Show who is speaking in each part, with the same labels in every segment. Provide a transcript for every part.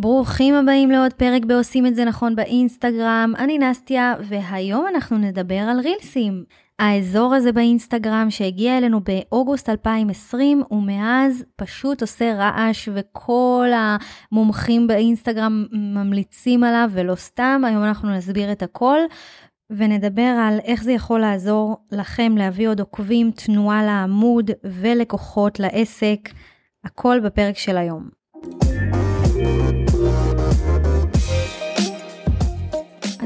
Speaker 1: ברוכים הבאים לעוד פרק בעושים את זה נכון באינסטגרם, אני נסטיה, והיום אנחנו נדבר על רילסים. האזור הזה באינסטגרם שהגיע אלינו באוגוסט 2020, ומאז פשוט עושה רעש, וכל המומחים באינסטגרם ממליצים עליו, ולא סתם, היום אנחנו נסביר את הכל. ונדבר על איך זה יכול לעזור לכם להביא עוד עוקבים, תנועה לעמוד ולקוחות לעסק, הכל בפרק של היום.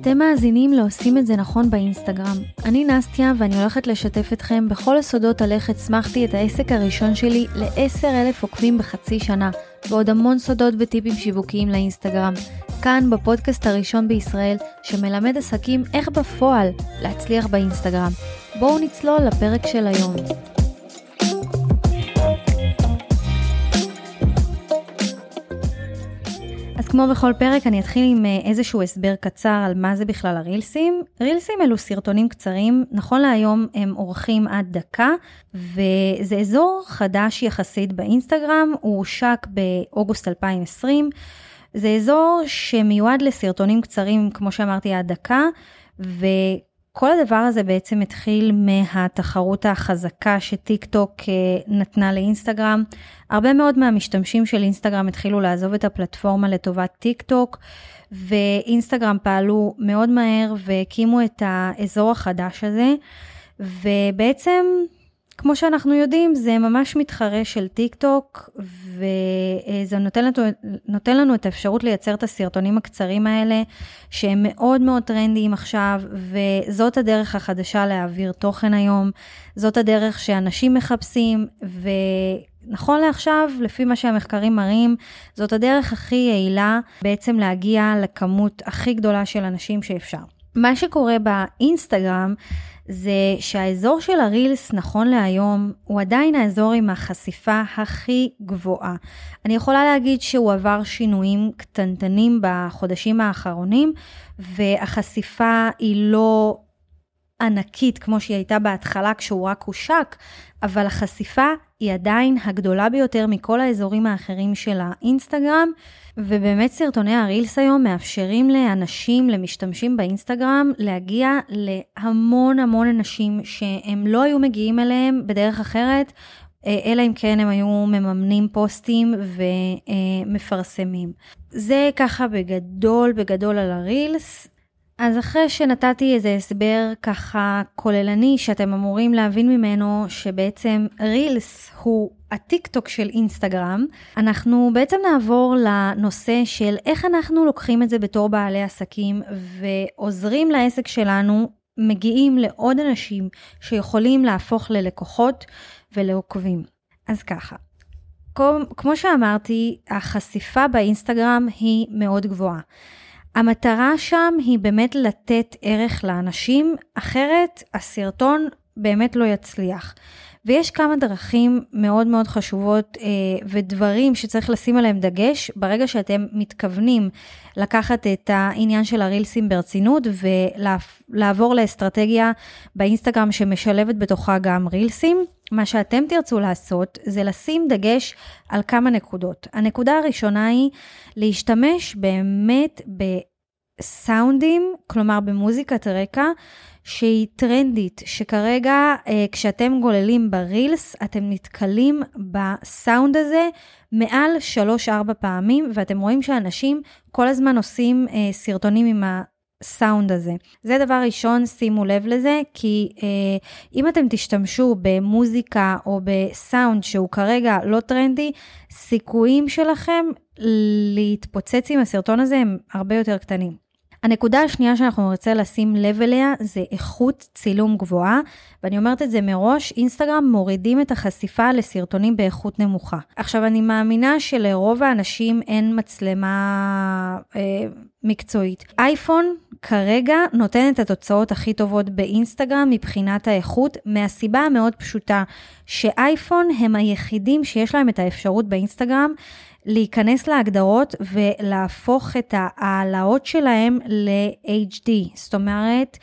Speaker 1: אתם מאזינים לעושים את זה נכון באינסטגרם. אני נסטיה ואני הולכת לשתף אתכם בכל הסודות על איך הצמחתי את העסק הראשון שלי ל-10,000 עוקבים בחצי שנה, ועוד המון סודות וטיפים שיווקיים לאינסטגרם. כאן בפודקאסט הראשון בישראל שמלמד עסקים איך בפועל להצליח באינסטגרם. בואו נצלול לפרק של היום. כמו בכל פרק, אני אתחיל עם אה, איזשהו הסבר קצר על מה זה בכלל הרילסים. רילסים אלו סרטונים קצרים, נכון להיום הם אורכים עד דקה, וזה אזור חדש יחסית באינסטגרם, הוא הושק באוגוסט 2020. זה אזור שמיועד לסרטונים קצרים, כמו שאמרתי, עד דקה, ו... כל הדבר הזה בעצם התחיל מהתחרות החזקה שטיק טוק אה, נתנה לאינסטגרם. הרבה מאוד מהמשתמשים של אינסטגרם התחילו לעזוב את הפלטפורמה לטובת טיק טוק, ואינסטגרם פעלו מאוד מהר והקימו את האזור החדש הזה, ובעצם כמו שאנחנו יודעים, זה ממש מתחרה של טיק טוק, וזה נותן לנו, נותן לנו את האפשרות לייצר את הסרטונים הקצרים האלה, שהם מאוד מאוד טרנדיים עכשיו, וזאת הדרך החדשה להעביר תוכן היום, זאת הדרך שאנשים מחפשים, ונכון לעכשיו, לפי מה שהמחקרים מראים, זאת הדרך הכי יעילה בעצם להגיע לכמות הכי גדולה של אנשים שאפשר. מה שקורה באינסטגרם זה שהאזור של הרילס נכון להיום הוא עדיין האזור עם החשיפה הכי גבוהה. אני יכולה להגיד שהוא עבר שינויים קטנטנים בחודשים האחרונים והחשיפה היא לא ענקית כמו שהיא הייתה בהתחלה כשהוא רק הושק, אבל החשיפה היא עדיין הגדולה ביותר מכל האזורים האחרים של האינסטגרם, ובאמת סרטוני הרילס היום מאפשרים לאנשים, למשתמשים באינסטגרם, להגיע להמון המון אנשים שהם לא היו מגיעים אליהם בדרך אחרת, אה, אלא אם כן הם היו מממנים פוסטים ומפרסמים. זה ככה בגדול, בגדול על הרילס. אז אחרי שנתתי איזה הסבר ככה כוללני שאתם אמורים להבין ממנו שבעצם רילס הוא הטיק טוק של אינסטגרם, אנחנו בעצם נעבור לנושא של איך אנחנו לוקחים את זה בתור בעלי עסקים ועוזרים לעסק שלנו, מגיעים לעוד אנשים שיכולים להפוך ללקוחות ולעוקבים. אז ככה, כמו שאמרתי, החשיפה באינסטגרם היא מאוד גבוהה. המטרה שם היא באמת לתת ערך לאנשים, אחרת הסרטון באמת לא יצליח. ויש כמה דרכים מאוד מאוד חשובות אה, ודברים שצריך לשים עליהם דגש ברגע שאתם מתכוונים לקחת את העניין של הרילסים ברצינות ולעבור לאסטרטגיה באינסטגרם שמשלבת בתוכה גם רילסים. מה שאתם תרצו לעשות זה לשים דגש על כמה נקודות. הנקודה הראשונה היא להשתמש באמת בסאונדים, כלומר במוזיקת רקע, שהיא טרנדית, שכרגע אה, כשאתם גוללים ברילס, אתם נתקלים בסאונד הזה מעל 3-4 פעמים, ואתם רואים שאנשים כל הזמן עושים אה, סרטונים עם ה... סאונד הזה. זה דבר ראשון, שימו לב לזה, כי אה, אם אתם תשתמשו במוזיקה או בסאונד שהוא כרגע לא טרנדי, סיכויים שלכם להתפוצץ עם הסרטון הזה הם הרבה יותר קטנים. הנקודה השנייה שאנחנו נרצה לשים לב אליה זה איכות צילום גבוהה, ואני אומרת את זה מראש, אינסטגרם מורידים את החשיפה לסרטונים באיכות נמוכה. עכשיו, אני מאמינה שלרוב האנשים אין מצלמה אה, מקצועית. אייפון כרגע נותן את התוצאות הכי טובות באינסטגרם מבחינת האיכות, מהסיבה המאוד פשוטה שאייפון הם היחידים שיש להם את האפשרות באינסטגרם להיכנס להגדרות ולהפוך את ההעלאות שלהם ל-HD. זאת אומרת,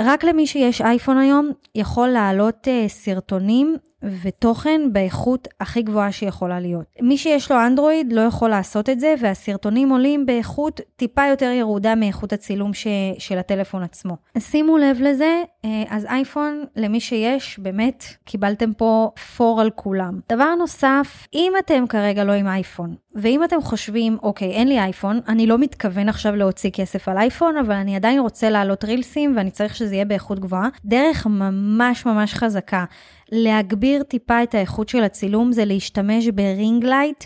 Speaker 1: רק למי שיש אייפון היום יכול להעלות uh, סרטונים ותוכן באיכות הכי גבוהה שיכולה להיות. מי שיש לו אנדרואיד לא יכול לעשות את זה, והסרטונים עולים באיכות טיפה יותר ירודה מאיכות הצילום ש... של הטלפון עצמו. אז שימו לב לזה, אה, אז אייפון, למי שיש, באמת, קיבלתם פה פור על כולם. דבר נוסף, אם אתם כרגע לא עם אייפון, ואם אתם חושבים, אוקיי, אין לי אייפון, אני לא מתכוון עכשיו להוציא כסף על אייפון, אבל אני עדיין רוצה להעלות רילסים ואני צריך שזה יהיה באיכות גבוהה, דרך ממש ממש חזקה להגביר טיפה את האיכות של הצילום זה להשתמש ב ring light.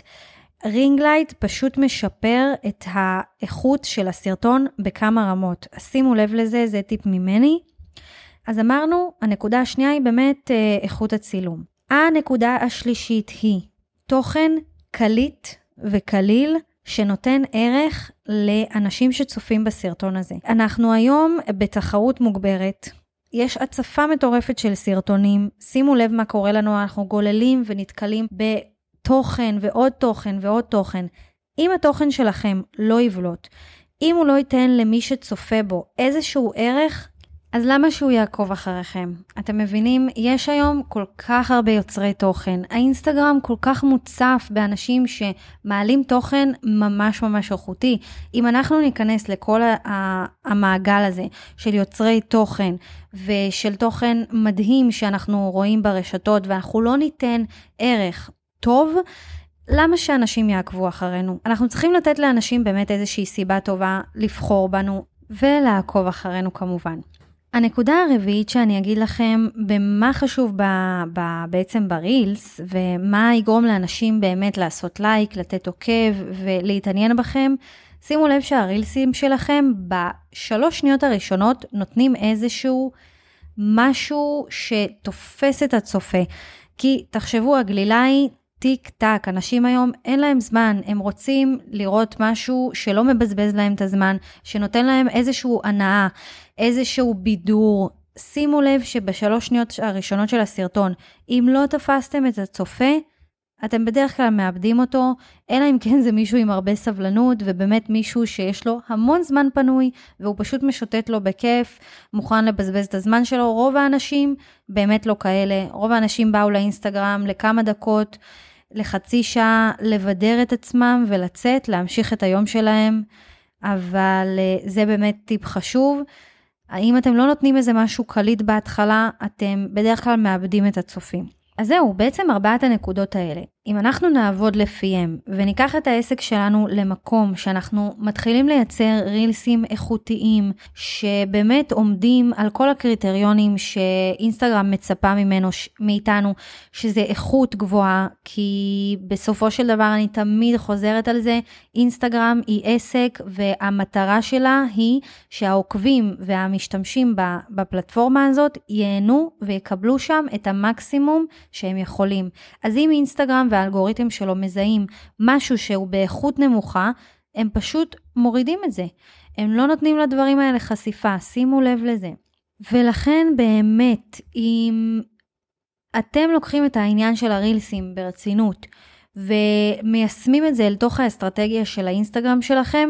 Speaker 1: ring light פשוט משפר את האיכות של הסרטון בכמה רמות. שימו לב לזה, זה טיפ ממני. אז אמרנו, הנקודה השנייה היא באמת אה, איכות הצילום. הנקודה השלישית היא תוכן קליט וקליל שנותן ערך לאנשים שצופים בסרטון הזה. אנחנו היום בתחרות מוגברת. יש הצפה מטורפת של סרטונים, שימו לב מה קורה לנו, אנחנו גוללים ונתקלים בתוכן ועוד תוכן ועוד תוכן. אם התוכן שלכם לא יבלוט, אם הוא לא ייתן למי שצופה בו איזשהו ערך, אז למה שהוא יעקוב אחריכם? אתם מבינים? יש היום כל כך הרבה יוצרי תוכן. האינסטגרם כל כך מוצף באנשים שמעלים תוכן ממש ממש איכותי. אם אנחנו ניכנס לכל המעגל הזה של יוצרי תוכן ושל תוכן מדהים שאנחנו רואים ברשתות ואנחנו לא ניתן ערך טוב, למה שאנשים יעקבו אחרינו? אנחנו צריכים לתת לאנשים באמת איזושהי סיבה טובה לבחור בנו ולעקוב אחרינו כמובן. הנקודה הרביעית שאני אגיד לכם במה חשוב ב, ב, בעצם ברילס ומה יגרום לאנשים באמת לעשות לייק, לתת עוקב ולהתעניין בכם, שימו לב שהרילסים שלכם בשלוש שניות הראשונות נותנים איזשהו משהו שתופס את הצופה. כי תחשבו, הגלילה היא טיק טק, אנשים היום אין להם זמן, הם רוצים לראות משהו שלא מבזבז להם את הזמן, שנותן להם איזושהי הנאה, איזשהו בידור. שימו לב שבשלוש שניות הראשונות של הסרטון, אם לא תפסתם את הצופה, אתם בדרך כלל מאבדים אותו, אלא אם כן זה מישהו עם הרבה סבלנות, ובאמת מישהו שיש לו המון זמן פנוי, והוא פשוט משוטט לו בכיף, מוכן לבזבז את הזמן שלו. רוב האנשים באמת לא כאלה. רוב האנשים באו לאינסטגרם לכמה דקות, לחצי שעה, לבדר את עצמם ולצאת, להמשיך את היום שלהם, אבל אה, זה באמת טיפ חשוב. האם אתם לא נותנים איזה משהו קליט בהתחלה, אתם בדרך כלל מאבדים את הצופים. אז זהו, בעצם ארבעת הנקודות האלה. אם אנחנו נעבוד לפיהם וניקח את העסק שלנו למקום שאנחנו מתחילים לייצר רילסים איכותיים שבאמת עומדים על כל הקריטריונים שאינסטגרם מצפה ממנו, מאיתנו, שזה איכות גבוהה, כי בסופו של דבר אני תמיד חוזרת על זה, אינסטגרם היא עסק והמטרה שלה היא שהעוקבים והמשתמשים בפלטפורמה הזאת ייהנו ויקבלו שם את המקסימום שהם יכולים. אז אם אינסטגרם והאלגוריתם שלו מזהים משהו שהוא באיכות נמוכה, הם פשוט מורידים את זה. הם לא נותנים לדברים האלה חשיפה, שימו לב לזה. ולכן באמת, אם אתם לוקחים את העניין של הרילסים ברצינות ומיישמים את זה אל תוך האסטרטגיה של האינסטגרם שלכם,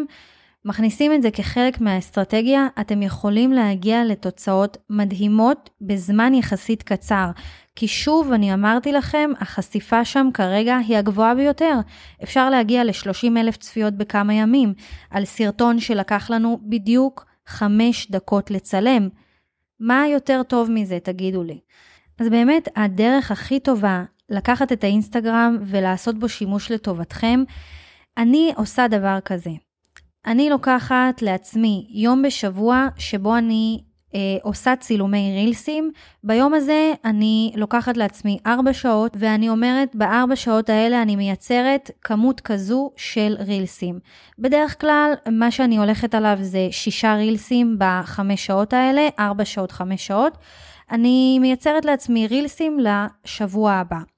Speaker 1: מכניסים את זה כחלק מהאסטרטגיה, אתם יכולים להגיע לתוצאות מדהימות בזמן יחסית קצר. כי שוב, אני אמרתי לכם, החשיפה שם כרגע היא הגבוהה ביותר. אפשר להגיע ל-30 אלף צפיות בכמה ימים, על סרטון שלקח לנו בדיוק 5 דקות לצלם. מה יותר טוב מזה, תגידו לי. אז באמת, הדרך הכי טובה לקחת את האינסטגרם ולעשות בו שימוש לטובתכם, אני עושה דבר כזה. אני לוקחת לעצמי יום בשבוע שבו אני אה, עושה צילומי רילסים. ביום הזה אני לוקחת לעצמי 4 שעות, ואני אומרת, בארבע שעות האלה אני מייצרת כמות כזו של רילסים. בדרך כלל, מה שאני הולכת עליו זה 6 רילסים בחמש שעות האלה, 4 שעות, 5 שעות. אני מייצרת לעצמי רילסים לשבוע הבא.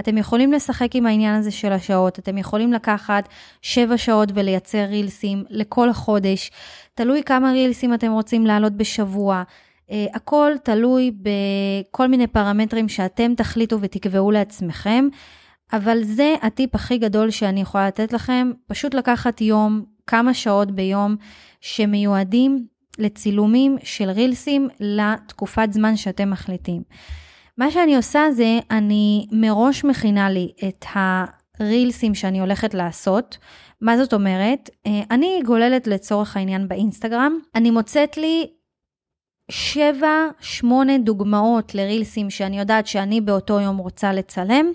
Speaker 1: אתם יכולים לשחק עם העניין הזה של השעות, אתם יכולים לקחת 7 שעות ולייצר רילסים לכל החודש, תלוי כמה רילסים אתם רוצים לעלות בשבוע. Uh, הכל תלוי בכל מיני פרמטרים שאתם תחליטו ותקבעו לעצמכם, אבל זה הטיפ הכי גדול שאני יכולה לתת לכם, פשוט לקחת יום, כמה שעות ביום, שמיועדים לצילומים של רילסים לתקופת זמן שאתם מחליטים. מה שאני עושה זה, אני מראש מכינה לי את הרילסים שאני הולכת לעשות. מה זאת אומרת? אה, אני גוללת לצורך העניין באינסטגרם, אני מוצאת לי שבע, שמונה דוגמאות לרילסים שאני יודעת שאני באותו יום רוצה לצלם.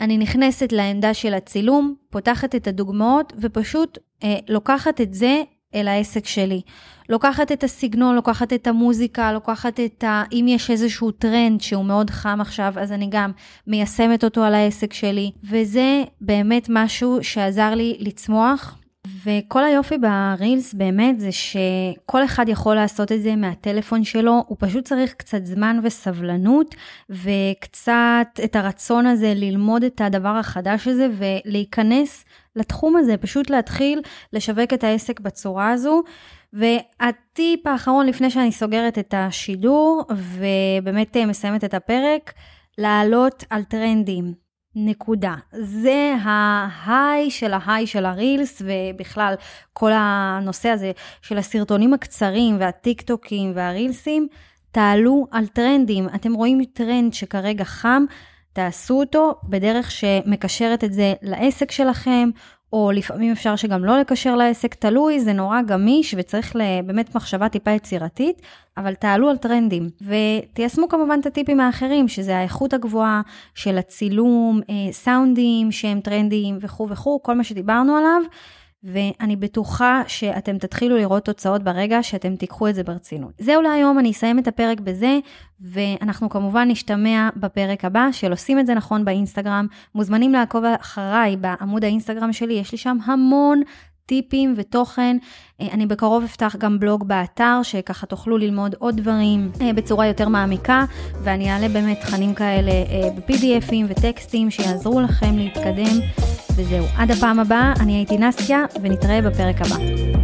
Speaker 1: אני נכנסת לעמדה של הצילום, פותחת את הדוגמאות ופשוט אה, לוקחת את זה אל העסק שלי. לוקחת את הסגנון, לוקחת את המוזיקה, לוקחת את ה... אם יש איזשהו טרנד שהוא מאוד חם עכשיו, אז אני גם מיישמת אותו על העסק שלי, וזה באמת משהו שעזר לי לצמוח. וכל היופי ברילס באמת זה שכל אחד יכול לעשות את זה מהטלפון שלו, הוא פשוט צריך קצת זמן וסבלנות וקצת את הרצון הזה ללמוד את הדבר החדש הזה ולהיכנס לתחום הזה, פשוט להתחיל לשווק את העסק בצורה הזו. והטיפ האחרון לפני שאני סוגרת את השידור ובאמת מסיימת את הפרק, לעלות על טרנדים. נקודה. זה ההיי של ההיי של הרילס ובכלל כל הנושא הזה של הסרטונים הקצרים והטיק טוקים והרילסים, תעלו על טרנדים. אתם רואים טרנד שכרגע חם, תעשו אותו בדרך שמקשרת את זה לעסק שלכם או לפעמים אפשר שגם לא לקשר לעסק, תלוי, זה נורא גמיש וצריך באמת מחשבה טיפה יצירתית, אבל תעלו על טרנדים. ותיישמו כמובן את הטיפים האחרים, שזה האיכות הגבוהה של הצילום, אה, סאונדים שהם טרנדיים וכו' וכו', כל מה שדיברנו עליו. ואני בטוחה שאתם תתחילו לראות תוצאות ברגע שאתם תיקחו את זה ברצינות. זהו להיום, אני אסיים את הפרק בזה, ואנחנו כמובן נשתמע בפרק הבא של עושים את זה נכון באינסטגרם. מוזמנים לעקוב אחריי בעמוד האינסטגרם שלי, יש לי שם המון טיפים ותוכן. אה, אני בקרוב אפתח גם בלוג באתר, שככה תוכלו ללמוד עוד דברים אה, בצורה יותר מעמיקה, ואני אעלה באמת תכנים כאלה אה, ב-PDFים וטקסטים שיעזרו לכם להתקדם. וזהו, עד הפעם הבאה, אני הייתי נסטיה, ונתראה בפרק הבא.